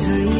to you.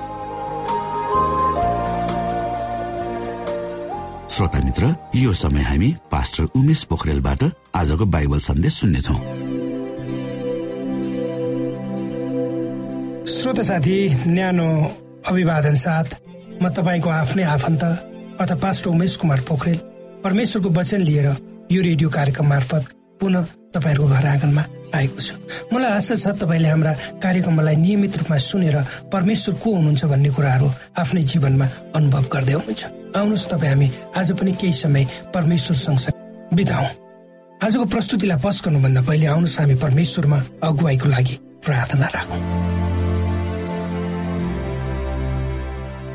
श्रोता मित्र यो समय हामी पास्टर उमेश पोखरेलबाट आजको बाइबल सन्देश सुन्नेछौ। श्रोत साथी न्यानो अभिवादन साथ म तपाईँको आफ्नै आफन्त अथवा पास्टर उमेश कुमार पोखरेल परमेश्वरको वचन लिएर यो रेडियो कार्यक्रम मार्फत पुनः तपाईँहरूको घर आँगनमा आएको छु। मलाई आशा छ तपाईँले हाम्रा कार्यक्रमलाई नियमित रूपमा सुनेर परमेश्वर को हुनुहुन्छ भन्ने कुराहरू आफ्नै जीवनमा अनुभव गर्दै हुनुहुन्छ। आउनुहोस् तपाईँ हामी आज पनि केही समय परमेश्वर सँगसँगै बिताउ। आजको प्रस्तुतिलाई पस गर्नुभन्दा पहिले आउनुहोस् हामी परमेश्वरमा अगुवाईको लागि प्रार्थना राखौँ।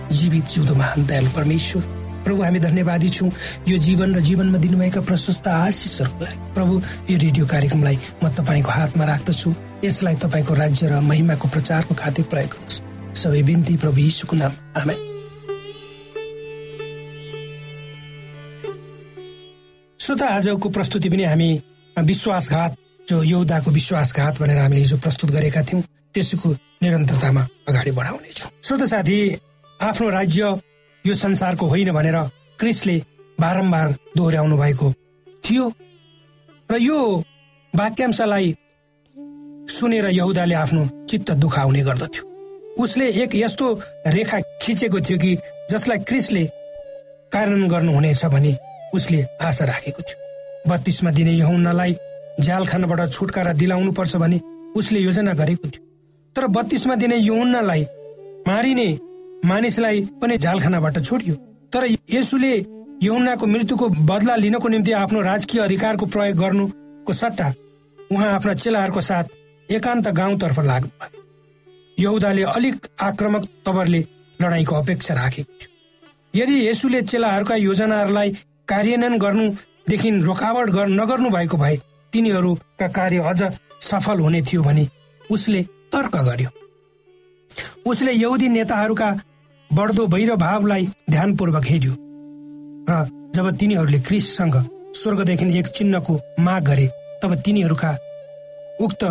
जीवित जिउँदो महान दयालु परमेश्वर प्रभु हामी धन्यवादी छौँ। यो जीवन र जीवनमा दिनुभएका प्रशस्त आशिषहरूको लागि प्रभु यो रेडियो कार्यक्रमलाई म तपाईँको हातमा राख्दछु। यसलाई तपाईँको राज्य र महिमाको प्रचारको खातिर प्रयोग गर्नुहोस्। सबै बिन्ती प्रभु यीशुको नाम आमेन। श्रोता आजको प्रस्तुति पनि हामी विश्वासघात जो योद्धाको विश्वासघात भनेर हामीले हिजो प्रस्तुत गरेका थियौँ त्यसको निरन्तरतामा अगाडि बढाउनेछौँ। श्रोत साथी आफ्नो राज्य यो संसारको होइन भनेर क्रिसले बारम्बार दोहोऱ्याउनु भएको थियो र यो वाक्यांशलाई सुनेर यहुदाले आफ्नो चित्त दुखाउने गर्दथ्यो। उसले एक यस्तो रेखा खिचेको थियो कि जसलाई क्रिसले कार्यान्वयन गर्नुहुनेछ भने उसले आशा राखेको थियो। बत्तीसमा दिने यहुन्नलाई झ्यालखानाबाट छुटकारा दिलाउनु पर्छ भने उसले योजना गरेको थियो। तर बत्तीसमा दिने यहुन्नलाई मारिने मानिसलाई पनि झ्यालखानाबाट छोडियो। तर यसुले यहुन्नाको मृत्युको बदला लिनको निम्ति आफ्नो राजकीय अधिकारको प्रयोग गर्नुको सट्टा उहाँ आफ्ना चेलाहरूको साथ एकान्त गाउँतर्फ लाग्नु यहुदाले अलिक आक्रमक तवरले लडाईँको अपेक्षा राखेको थियो। यदि यसुले चेलाहरूका योजनाहरूलाई कार्यान्वयन गर्नुदेखि रोकावट नगर्नु भएको भए तिनीहरूका कार्य अझ सफल हुने थियो भने उसले तर्क गर्यो। उसले यहुदी नेताहरूका बढ्दो भावलाई ध्यानपूर्वक हेऱ्यो र जब तिनीहरूले क्रिससँग स्वर्गदेखि एक चिन्हको माग गरे तब तिनीहरूका उक्त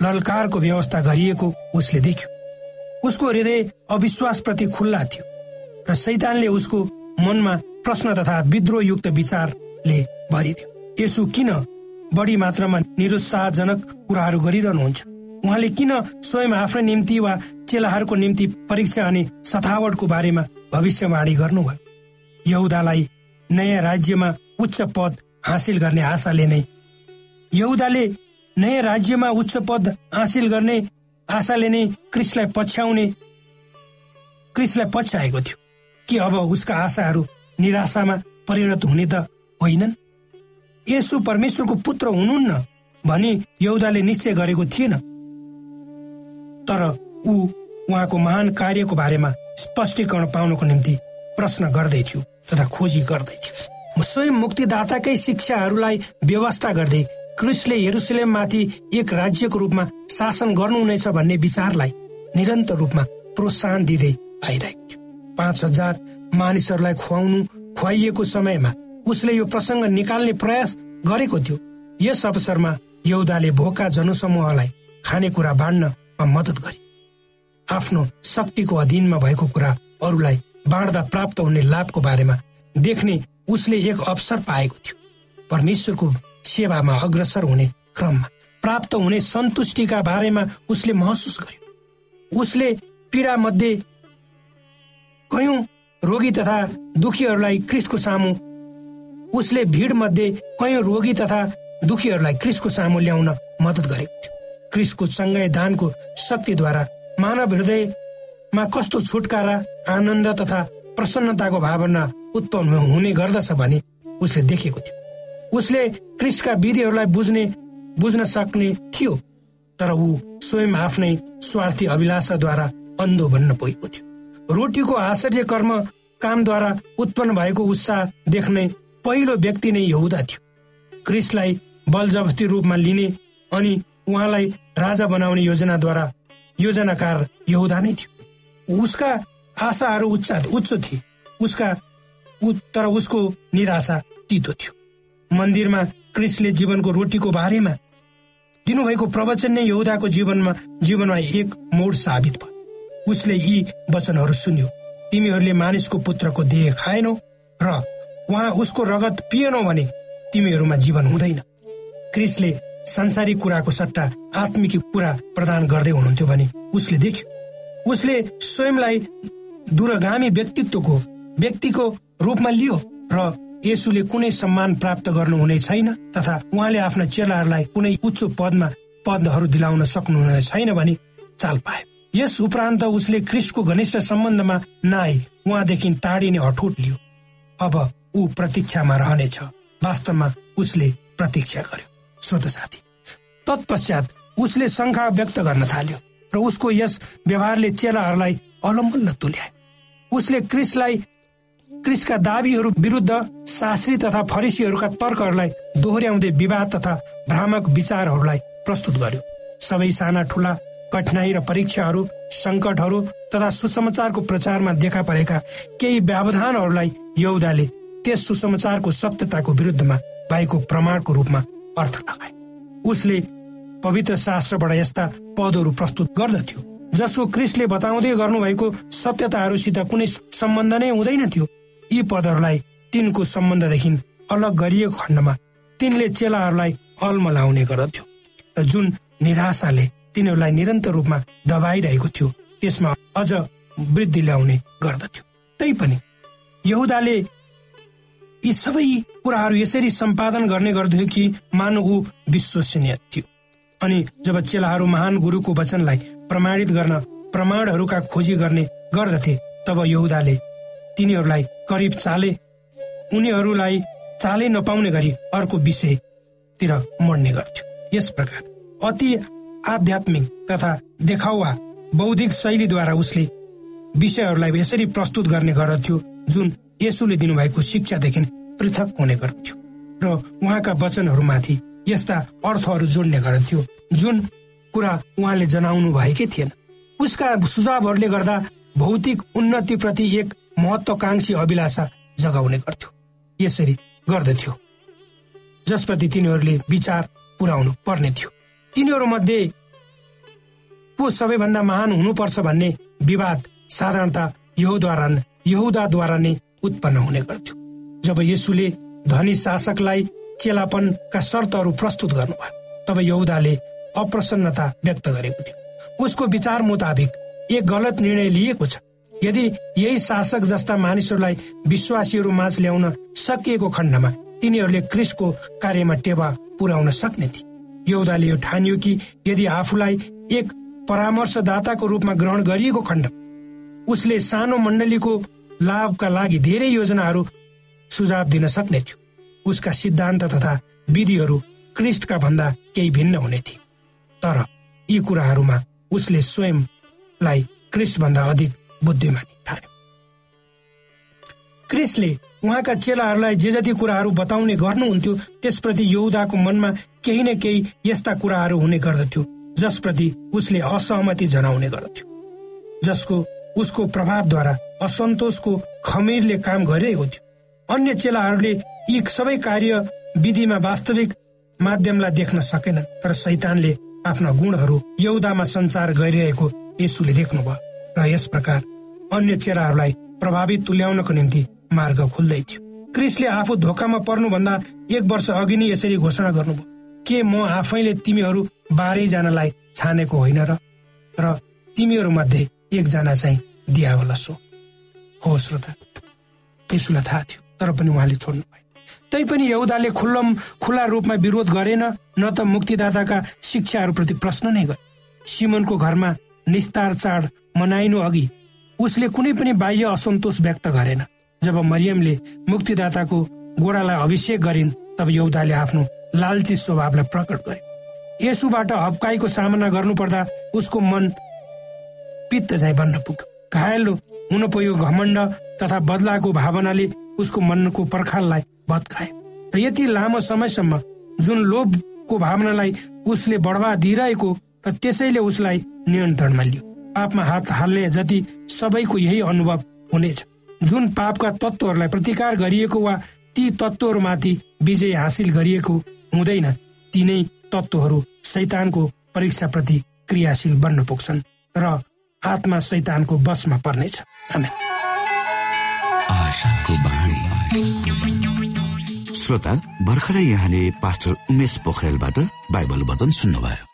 ललकारको व्यवस्था गरिएको उसले देख्यो। उसको हृदय अविश्वासप्रति खुल्ला थियो र सैतानले उसको मनमा प्रश्न तथा विद्रोहयुक्त विचारले भरिदियो। यसो किन बढी मात्रामा निरुत्साहजनक कुराहरू गरिरहनुहुन्छ? उहाँले किन स्वयं आफ्नो निम्ति वा चेलाहरूको निम्ति परीक्षा अनि सथावटको बारेमा भविष्यवाणी गर्नुभयो? यहुदालाई नयाँ राज्यमा उच्च पद हासिल गर्ने आशाले नै यहुदाले नयाँ राज्यमा उच्च पद हासिल गर्ने आशाले नै क्रिसलाई पछ्याउने क्रिसलाई पछ्याएको थियो। कि अब उसका आशाहरू निराशामा परिणत हुने त होइनन्। यसो परमेश्वरको पुत्र हुनुहुन्न भनी यौदाले निश्चय गरेको थिएन। तर ऊ उहाँको महान कार्यको बारेमा स्पष्टीकरण पाउनको निम्ति प्रश्न गर्दै थियो तथा खोजी गर्दै थियो। स्वयं मुक्तिदाताकै शिक्षाहरूलाई व्यवस्था गर्दै क्रिस्टले हेरुसलेममाथि एक राज्यको रूपमा शासन गर्नुहुनेछ भन्ने विचारलाई निरन्तर रूपमा प्रोत्साहन दिँदै आइरहेको थियो। पाँच हजार मानिसहरूलाई खुवाउनु खुवाइएको समयमा उसले यो प्रसङ्ग निकाल्ने प्रयास गरेको थियो। यस अवसरमा यौदाले भोका जनसमूहलाई खानेकुरा बाँड्नमा मद्दत गरे। आफ्नो शक्तिको अधीनमा भएको कुरा अरूलाई बाँड्दा प्राप्त हुने लाभको बारेमा देख्ने उसले एक अवसर पाएको थियो। परमेश्वरको सेवामा अग्रसर हुने क्रममा प्राप्त हुने सन्तुष्टिका बारेमा उसले महसुस गर्यो। उसले पीडा मध्ये कयौं रोगी तथा दुखीहरूलाई क्रिस्टको सामु। उसले भिड मध्ये कयौं रोगी तथा दुखीहरूलाई क्रिस्टको सामु ल्याउन मद्दत गरेको थियो क्रिस्टको चङ्गाई दानको शक्तिद्वारा मानव हृदयमा कस्तो छुटकारा आनन्द तथा प्रसन्नताको भावना उत्पन्न हुने गर्दछ भने उसले देखेको थियो। उसले क्रिस्टका विधिहरूलाई बुझ्ने बुझ्न सक्ने थियो तर ऊ स्वयं आफ्नै स्वार्थी अभिलाषाद्वारा अन्धो बन्न पुगेको थियो। रोटीको आश्चर्य कर्म कामद्वारा उत्पन्न भएको उत्साह देख्ने पहिलो व्यक्ति नै यहुदा थियो। क्रिस्टलाई बलजबस्ती रूपमा लिने अनि उहाँलाई राजा बनाउने योजनाद्वारा योजनाकार यहुदा नै थियो। उसका आशाहरू उच्च उच्च थिए। उसका तर उसको निराशा तितो थियो। मन्दिरमा क्रिसले जीवनको रोटीको बारेमा दिनुभएको प्रवचन नै यहुदाको जीवनमा जीवनमा एक मोड साबित भयो। उसले यी वचनहरू सुन्यो। तिमीहरूले मानिसको पुत्रको देह खाएनौ र उहाँ उसको रगत पिएनौ भने तिमीहरूमा जीवन हुँदैन। क्रिसले संसारिक कुराको सट्टा आत्मिक कुरा प्रदान गर्दै हुनुहुन्थ्यो भने उसले देख्यो। उसले स्वयंलाई दूरगामी व्यक्तित्वको व्यक्तिको रूपमा लियो र यसुले कुनै सम्मान प्राप्त गर्नुहुने छैन तथा उहाँले आफ्ना चेलाहरूलाई कुनै उच्च पदमा पदहरू दिलाउन सक्नुहुने छैन भने चाल पाए। यस उपरान्त उसले क्रिस्टको घनिष्ठ सम्बन्धमा नआई उहाँदेखि टाढिने अठोट लियो। अब ऊ प्रतीक्षामा रहनेछ। वास्तवमा उसले प्रतीक्षा गर्यो। श्रोत साथी तत्पश्चात उसले शङ्का व्यक्त गर्न थाल्यो र उसको यस व्यवहारले चेलाहरूलाई अलमल्ल तुल्याए उसले क्रिसलाई क्रिसका दावीहरू विरुद्ध शास्त्री तथा फरिसीहरूका तर्कहरूलाई दोहोऱ्याउँदै विवाद तथा भ्रामक विचारहरूलाई प्रस्तुत गर्यो। सबै साना ठुला कठिनाई र परीक्षाहरू सङ्कटहरू तथा सुसमाचारको प्रचारमा देखा परेका केही व्यवधानहरूलाई यौदाले त्यस सुसमाचारको सत्यताको विरुद्धमा भएको प्रमाणको रूपमा अर्थ लगाए। उसले पवित्र शास्त्रबाट यस्ता पदहरू प्रस्तुत गर्दथ्यो जसको क्रिस्टले बताउँदै गर्नुभएको सत्यताहरूसित कुनै सम्बन्ध नै हुँदैन थियो। यी पदहरूलाई तिनको सम्बन्धदेखि अलग गरिएको खण्डमा तिनले चेलाहरूलाई अलमलाउने गर्दथ्यो र जुन निराशाले तिनीहरूलाई निरन्तर रूपमा दबाइरहेको थियो। त्यसमा अझ वृद्धि ल्याउने गर्दथ्यो। तैपनि यहुदाले यी सबै कुराहरू यसरी सम्पादन गर्ने गर्थ्यो कि मानव ऊ विश्वसनीय थियो। अनि जब चेलाहरू महान गुरुको वचनलाई प्रमाणित गर्न प्रमाणहरूका खोजी गर्ने गर्दथे तब यहुदाले तिनीहरूलाई करिब चाले उनीहरूलाई चालै नपाउने गरी अर्को विषयतिर मर्ने गर्थ्यो। यस प्रकार अति आध्यात्मिक तथा देखावा बौद्धिक शैलीद्वारा उसले विषयहरूलाई यसरी प्रस्तुत गर्ने गर्दथ्यो जुन यसुले दिनुभएको शिक्षादेखि पृथक हुने गर्थ्यो र उहाँका वचनहरूमाथि यस्ता अर्थहरू जोड्ने गर्थ्यो जुन कुरा उहाँले जनाउनु भएकै थिएन। उसका सुझावहरूले गर्दा भौतिक उन्नतिप्रति एक महत्वाकांक्षी अभिलाषा जगाउने गर्थ्यो। यसरी गर्दथ्यो जसप्रति तिनीहरूले विचार पुर्याउनु पर्ने थियो। तिनीहरू मध्ये को सबैभन्दा महान हुनुपर्छ भन्ने विवाद साधारणता यहुद्वारा यहुदाद्वारा नै उत्पन्न हुने गर्थ्यो। जब यसुले धनी शासकलाई चेलापनका शर्तहरू प्रस्तुत गर्नुभयो तब यहुदाले अप्रसन्नता व्यक्त गरेको थियो। उसको विचार मुताबिक एक गलत निर्णय लिएको छ। यदि यही शासक जस्ता मानिसहरूलाई विश्वासीहरू माझ ल्याउन सकिएको खण्डमा तिनीहरूले क्रिसको कार्यमा टेवा पुर्याउन सक्ने थिए। यौदाले यो ठानियो कि यदि आफूलाई एक परामर्शदाताको रूपमा ग्रहण गरिएको खण्ड उसले सानो मण्डलीको लाभका लागि धेरै योजनाहरू सुझाव दिन सक्ने थियो। उसका सिद्धान्त तथा विधिहरू क्रिस्टका भन्दा केही भिन्न हुने थिए। तर यी कुराहरूमा उसले स्वयंलाई क्रिस्ट भन्दा अधिक बुद्धिमानी ठान्यो। क्रिसले उहाँका चेलाहरूलाई जे जति कुराहरू बताउने गर्नुहुन्थ्यो त्यसप्रति यौदाको मनमा केही न केही यस्ता कुराहरू हुने गर्दथ्यो जसप्रति उसले असहमति जनाउने गर्दथ्यो। जसको उसको प्रभावद्वारा असन्तोषको खमिरले काम गरिरहेको थियो। अन्य चेलाहरूले यी सबै कार्य विधिमा वास्तविक माध्यमलाई देख्न सकेन तर सैतानले आफ्ना गुणहरू यौदामा संचार गरिरहेको यसुले देख्नुभयो र यस प्रकार अन्य चेलाहरूलाई प्रभावित तुल्याउनको निम्ति मार्ग खुल्दै थियो। क्रिसले आफू धोकामा पर्नुभन्दा एक वर्ष अघि नै यसरी घोषणा गर्नुभयो। के म आफैले तिमीहरू बाह्रै जनालाई छानेको होइन र? र तिमीहरू मध्ये एकजना चाहिँ दियावलस हो श्रोता यसुलाई थाहा थियो तर पनि उहाँले छोड्नु भएन। तैपनि यहुदाले खुल्लम खुल्ला रूपमा विरोध गरेन न त मुक्तिदाताका शिक्षाहरूप्रति प्रश्न नै गरे। सिमनको घरमा निस्तार चाड मनाइनु अघि उसले कुनै पनि बाह्य असन्तोष व्यक्त गरेन। जब मरियमले मुक्तिदाताको गोडालाई अभिषेक गरिन् तब यौदाले आफ्नो लालची स्वभावलाई प्रकट गरे। यसुबाट हप्काईको सामना गर्नुपर्दा उसको मन पित्त चाहिँ बन्न पुग्यो। घायल हुन पुग्यो घमण्ड तथा बदलाको भावनाले उसको मनको पर्खाललाई भत्कायो। र यति लामो समयसम्म जुन लोभको भावनालाई उसले बढावा दिइरहेको र त्यसैले उसलाई नियन्त्रणमा लियो। पापमा हात हाल्ने जति सबैको यही अनुभव हुनेछ। जुन पापका तत्त्वहरूलाई प्रतिकार गरिएको वा ती तत्त्वहरूमाथि विजय हासिल गरिएको हुँदैन। तिनै तत्त्वहरू शैतानको परीक्षाप्रति क्रियाशील बन्न पुग्छन् र आत्मा शैतानको बसमा पर्नेछ। श्रोता भर्खरै यहाँले पास्टर उमेश पोखरेलबाट बाइबल वचन सुन्नुभयो।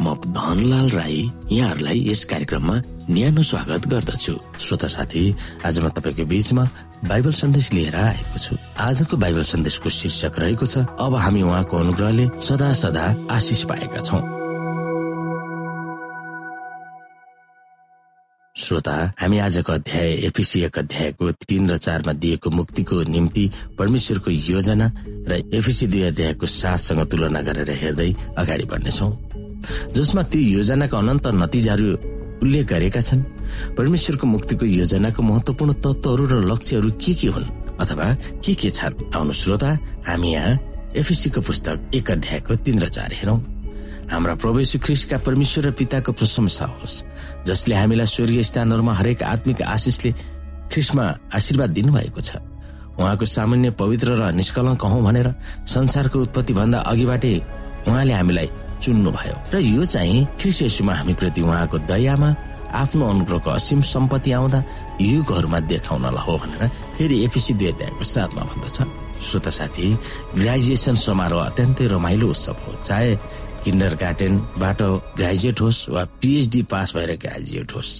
म धनलाल राई यहाँहरूलाई यस कार्यक्रममा न्यानो स्वागत गर्दछु। श्रोता साथी आज म तपाईँको बीचमा बाइबल सन्देश लिएर आएको छु। आजको बाइबल सन्देशको शीर्षक रहेको छ अब हामी उहाँको अनुग्रहले सदा सदा आशिष पाएका छौ। श्रोता हामी आजको अध्याय एफिसिएको अध्यायको तीन र चारमा दिएको मुक्तिको निम्ति परमेश्वरको योजना र एफिसी दुई अध्यायको साथसँग तुलना गरेर हेर्दै अगाडि बढ्नेछौ। जसमा त्यो योजनाका अनन्त नतिजाहरू उल्लेख गरेका छन्। परमेश्वरको मुक्तिको योजनाको महत्वपूर्ण तत्वहरू र लक्ष्यहरू के के हुन् अथवा के के छन्? आउनु श्रोता हामी यहाँ एफिसीको पुस्तक एक अध्यायको तीन र चार हेरौँ। हाम्रा प्रवेश ख्रिसका परमेश्वर र पिताको प्रशंसा होस् जसले हामीलाई स्वर्गीय स्थानहरूमा हरेक आत्मिक आशिषले ख्रिसमा आशीर्वाद दिनुभएको छ। उहाँको सामान्य पवित्र र निष्कलङ्क हौ भनेर संसारको उत्पत्ति भन्दा अघिबाटै उहाँले हामीलाई चुन्नुभयो र यो चाहिँ ख्रिस हामी प्रति उहाँको दयामा आफ्नो अनुग्रहको असीम सम्पत्ति आउँदा युगहरूमा देखाउनलाई हो भनेर फेरि एफिसी दुई अध्यायको साथमा भन्दछ। श्रोता साथी ग्रेजुएसन समारोह अत्यन्तै रमाइलो उत्सव हो। चाहे किन्डर गार्डनबाट ग्रेजुएट होस् वा पिएचडी पास भएर ग्रेजुएट होस्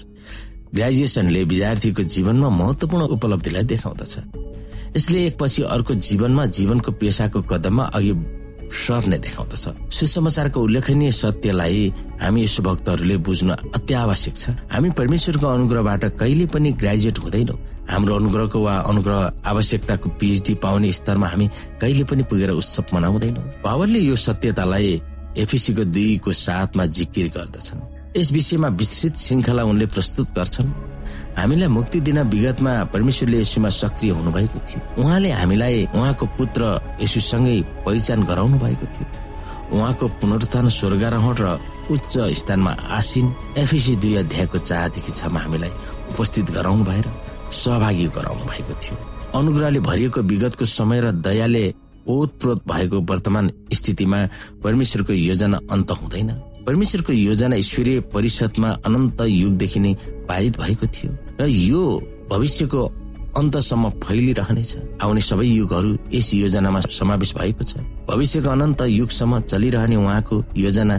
ग्रेजुएसनले विद्यार्थीको जीवनमा महत्वपूर्ण उपलब्धिलाई देखाउँदछ। यसले एकपछि अर्को जीवनमा जीवनको पेसाको कदममा अघि सर्ने देखाउँदछ। सुसमाचारको उल्लेखनीय सत्यलाई हामी यसो भक्तहरूले बुझ्नु अत्यावश्यक छ। हामी परमेश्वरको अनुग्रहबाट कहिले पनि ग्रेजुएट हुँदैनौँ। हाम्रो अनुग्रहको वा अनुग्रह आवश्यकताको पिएचडी पाउने स्तरमा हामी कहिले पनि पुगेर उत्सव मनाउँदैनौँ। पावरले यो सत्यतालाई एफिसीको दुईको साथमा जिकिर गर्दछन्। यस विषयमा विस्तृत श्रृङ्खला उनले प्रस्तुत गर्छन्। हामीलाई मुक्ति दिन विगतमा परमेश्वरले यसुमा सक्रिय हुनुभएको थियो। उहाँले हामीलाई उहाँको पुत्र यसुसँगै पहिचान गराउनु भएको थियो। उहाँको पुनरुत्थान स्वर्गारोहण र उच्च स्थानमा आसिन एफिसी दुई अध्यायको चारदेखि छमा हामीलाई उपस्थित गराउनु भएर सहभागी गराउनु भएको थियो। अनुग्रहले भरिएको विगतको समय र दयाले ओतप्रोत भएको वर्तमान स्थितिमा परमेश्वरको योजना अन्त हुँदैन। परमेश्वरको योजना ईश्वरीय परिषदमा अनन्त युगदेखि नै पारित भएको थियो। र यो भविष्यको अन्तसम्म फैलिरहनेछ। आउने सबै युगहरू यस योजनामा समावेश भएको छ। भविष्यको अनन्त युगसम्म चलिरहने उहाँको योजना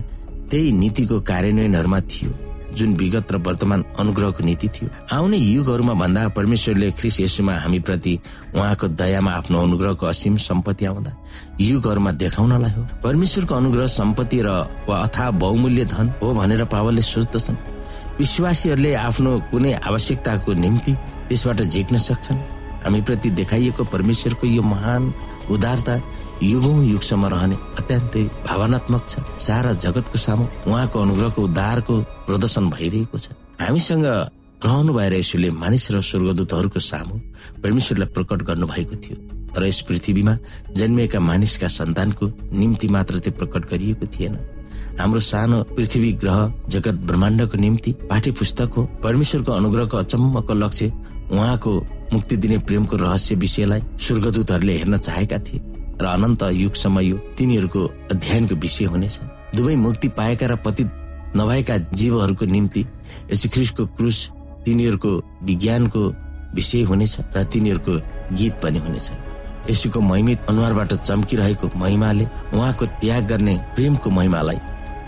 त्यही नीतिको कार्यान्वयनहरूमा थियो जुन विगत र वर्तमान अनुग्रहको नीति थियो। आउने युगहरूमा भन्दा परमेश्वरले ख्रिस यसुमा हामी प्रति उहाँको दयामा आफ्नो अनुग्रहको असीम सम्पत्ति आउँदा युगहरूमा देखाउनलाई हो। परमेश्वरको अनुग्रह सम्पत्ति र वा अथा बहुमूल्य धन हो भनेर पावलले सोच्दछन्। विश्वासीहरूले आफ्नो कुनै आवश्यकताको निम्ति त्यसबाट झिक्न सक्छन्। हामी प्रति देखाइएको परमेश्वरको यो महान उदारता युगौं युगसम्म रहने अत्यन्तै भावनात्मक छ। सारा जगतको सामु उहाँको अनुग्रहको उद्धारको प्रदर्शन भइरहेको छ। हामीसँग रहनु भएर यसोले मानिस र स्वर्गदूतहरूको सामु परमेश्वरलाई प्रकट गर्नु भएको थियो। तर यस पृथ्वीमा जन्मिएका मानिसका सन्तानको निम्ति मात्र त्यो प्रकट गरिएको थिएन। हाम्रो सानो पृथ्वी ग्रह जगत ब्रह्माण्डको निम्ति पाठ्य पुस्तक हो परमेश्वरको अनुग्रहको अचम्मको लक्ष्य उहाँको मुक्ति दिने प्रेमको रहस्य विषयलाई स्वर्गदूतहरूले हेर्न चाहेका थिए र अनन्त युगसम्म यो तिनीहरूको अध्ययनको विषय हुनेछ। दुवै मुक्ति पाएका र पतित नभएका जीवहरूको निम्ति यशुख्रिस्टको क्रुस तिनीहरूको विज्ञानको विषय हुनेछ र तिनीहरूको गीत पनि हुनेछ। यसुको महिमित अनुहारबाट चम्किरहेको महिमाले उहाँको त्याग गर्ने प्रेमको महिमालाई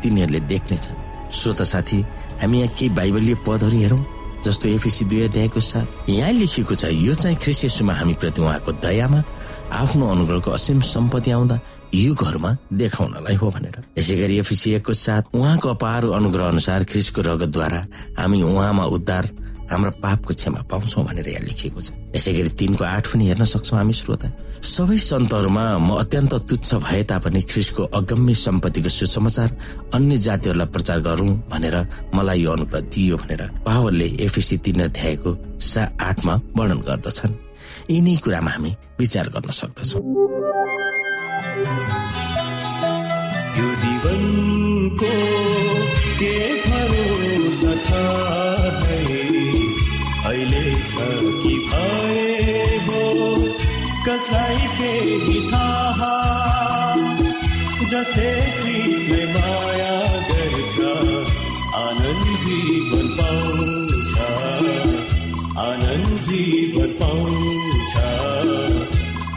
तिनीहरूले देख्नेछ श्रोता साथी हामी यहाँ केही बाइबलीय पदहरू हेरौँ जस्तो एफिसी दुई अध्यायको साथ यहाँ लेखिएको छ यो चाहिँ ख्रिस्यसुमा हामी प्रति उहाँको दयामा आफ्नो अनुग्रहको असीम सम्पत्ति आउँदा युगहरूमा देखाउनलाई हो भनेर। यसै गरी एफिसिएको साथ उहाँको अपार अनुग्रह अनुसार ख्रिसको रगतद्वारा हामी उहाँमा उद्धार हाम्रो पापको क्षमा पाउँछौ भनेर यहाँ लेखिएको छ। यसै गरी तिनको आठ पनि हेर्न सक्छौ हामी श्रोता। सबै सन्तहरूमा म अत्यन्त तुच्छ भए तापनि ख्रिसको अगम्य सम्पत्तिको सुसमाचार अन्य जातिहरूलाई प्रचार गरौं भनेर मलाई यो अनुग्रह दियो भनेर पावलले एफिसी तिन अध्यायको सा आठमा वर्णन गर्दछन्। यिनै कुरामा हामी विचार गर्न सक्दछौ। अहिले छ कि भए हो कसलाई केही थाहा जसले कृष्ण माया गर्छ आनन्द जीवन पाउँछ आनन्द जीवन पाउँछ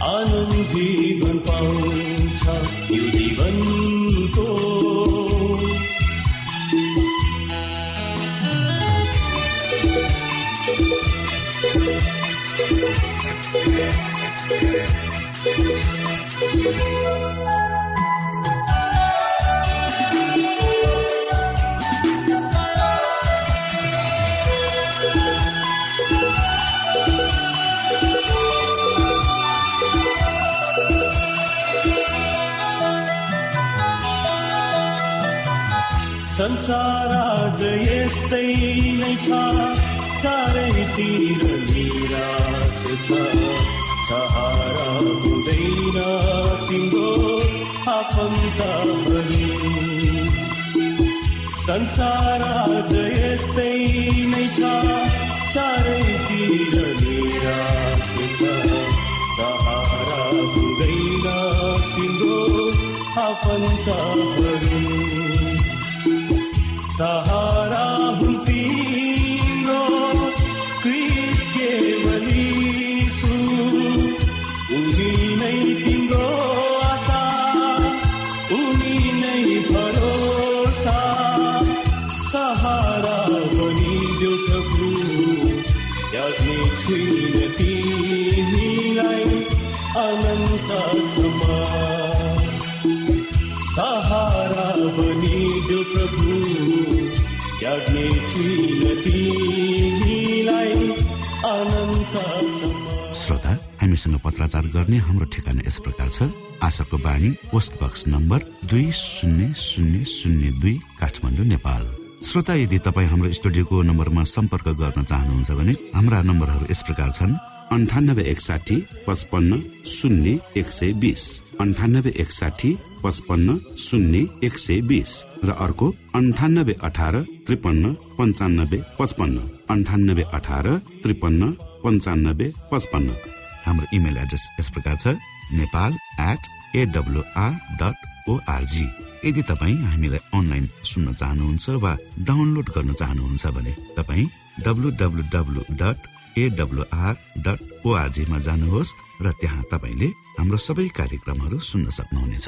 आनन्द जीवन पाउँछ संसार आज यस्तै नै छ। चारैतिर निराश छ। सहारा हुँदैन तिम्रो आफन्तहरू संसार आज यस्तै नै छ। चारैतिर निराश छ। सहारा हुँदैन तिम्रो आफन्तहरू सहारा हुन् तिम्रो क्रिस केवली सु उनी नै तिम्रो आशा उनी नै भरोसा। सहारा बनिदेऊ प्रभु त्याग्ने छुइन तिमीलाई अनन्तसम्म सहारा श्रोता हामीसँग पत्राचार गर्ने हाम्रो ठेगाना यस प्रकार छ। आशाको बाणी पोस्ट बक्स नम्बर दुई शून्य शून्य शून्य दुई काठमाडौँ नेपाल। श्रोता यदि तपाईँ हाम्रो स्टुडियोको नम्बरमा सम्पर्क गर्न चाहनुहुन्छ भने हाम्रा नम्बरहरू यस प्रकार छन्। अन्ठानब्बे एकसाठी पचपन्न शून्य एक सय बिस। अन्ठानब्बे एकसाठी पचपन्न शून्य एक सय बिस र अर्को अन्ठानब्बे अठार त्रिपन्न पन्चानब्बे पचपन्न। अन्ठानब्बे अठार त्रिपन्न पन्चानब्बे पचपन्न। हाम्रो इमेल एड्रेस यस प्रकार छ Nepal at A W R dot O R G यदि तपाईँ हामीलाई अनलाइन सुन्न चाहनुहुन्छ वा डाउनलोड गर्न चाहनुहुन्छ भने तपाईँ W W W dot A W R dot ओआरजीमा जानुहोस् र त्यहाँ तपाईँले हाम्रो सबै कार्यक्रमहरू सुन्न सक्नुहुनेछ।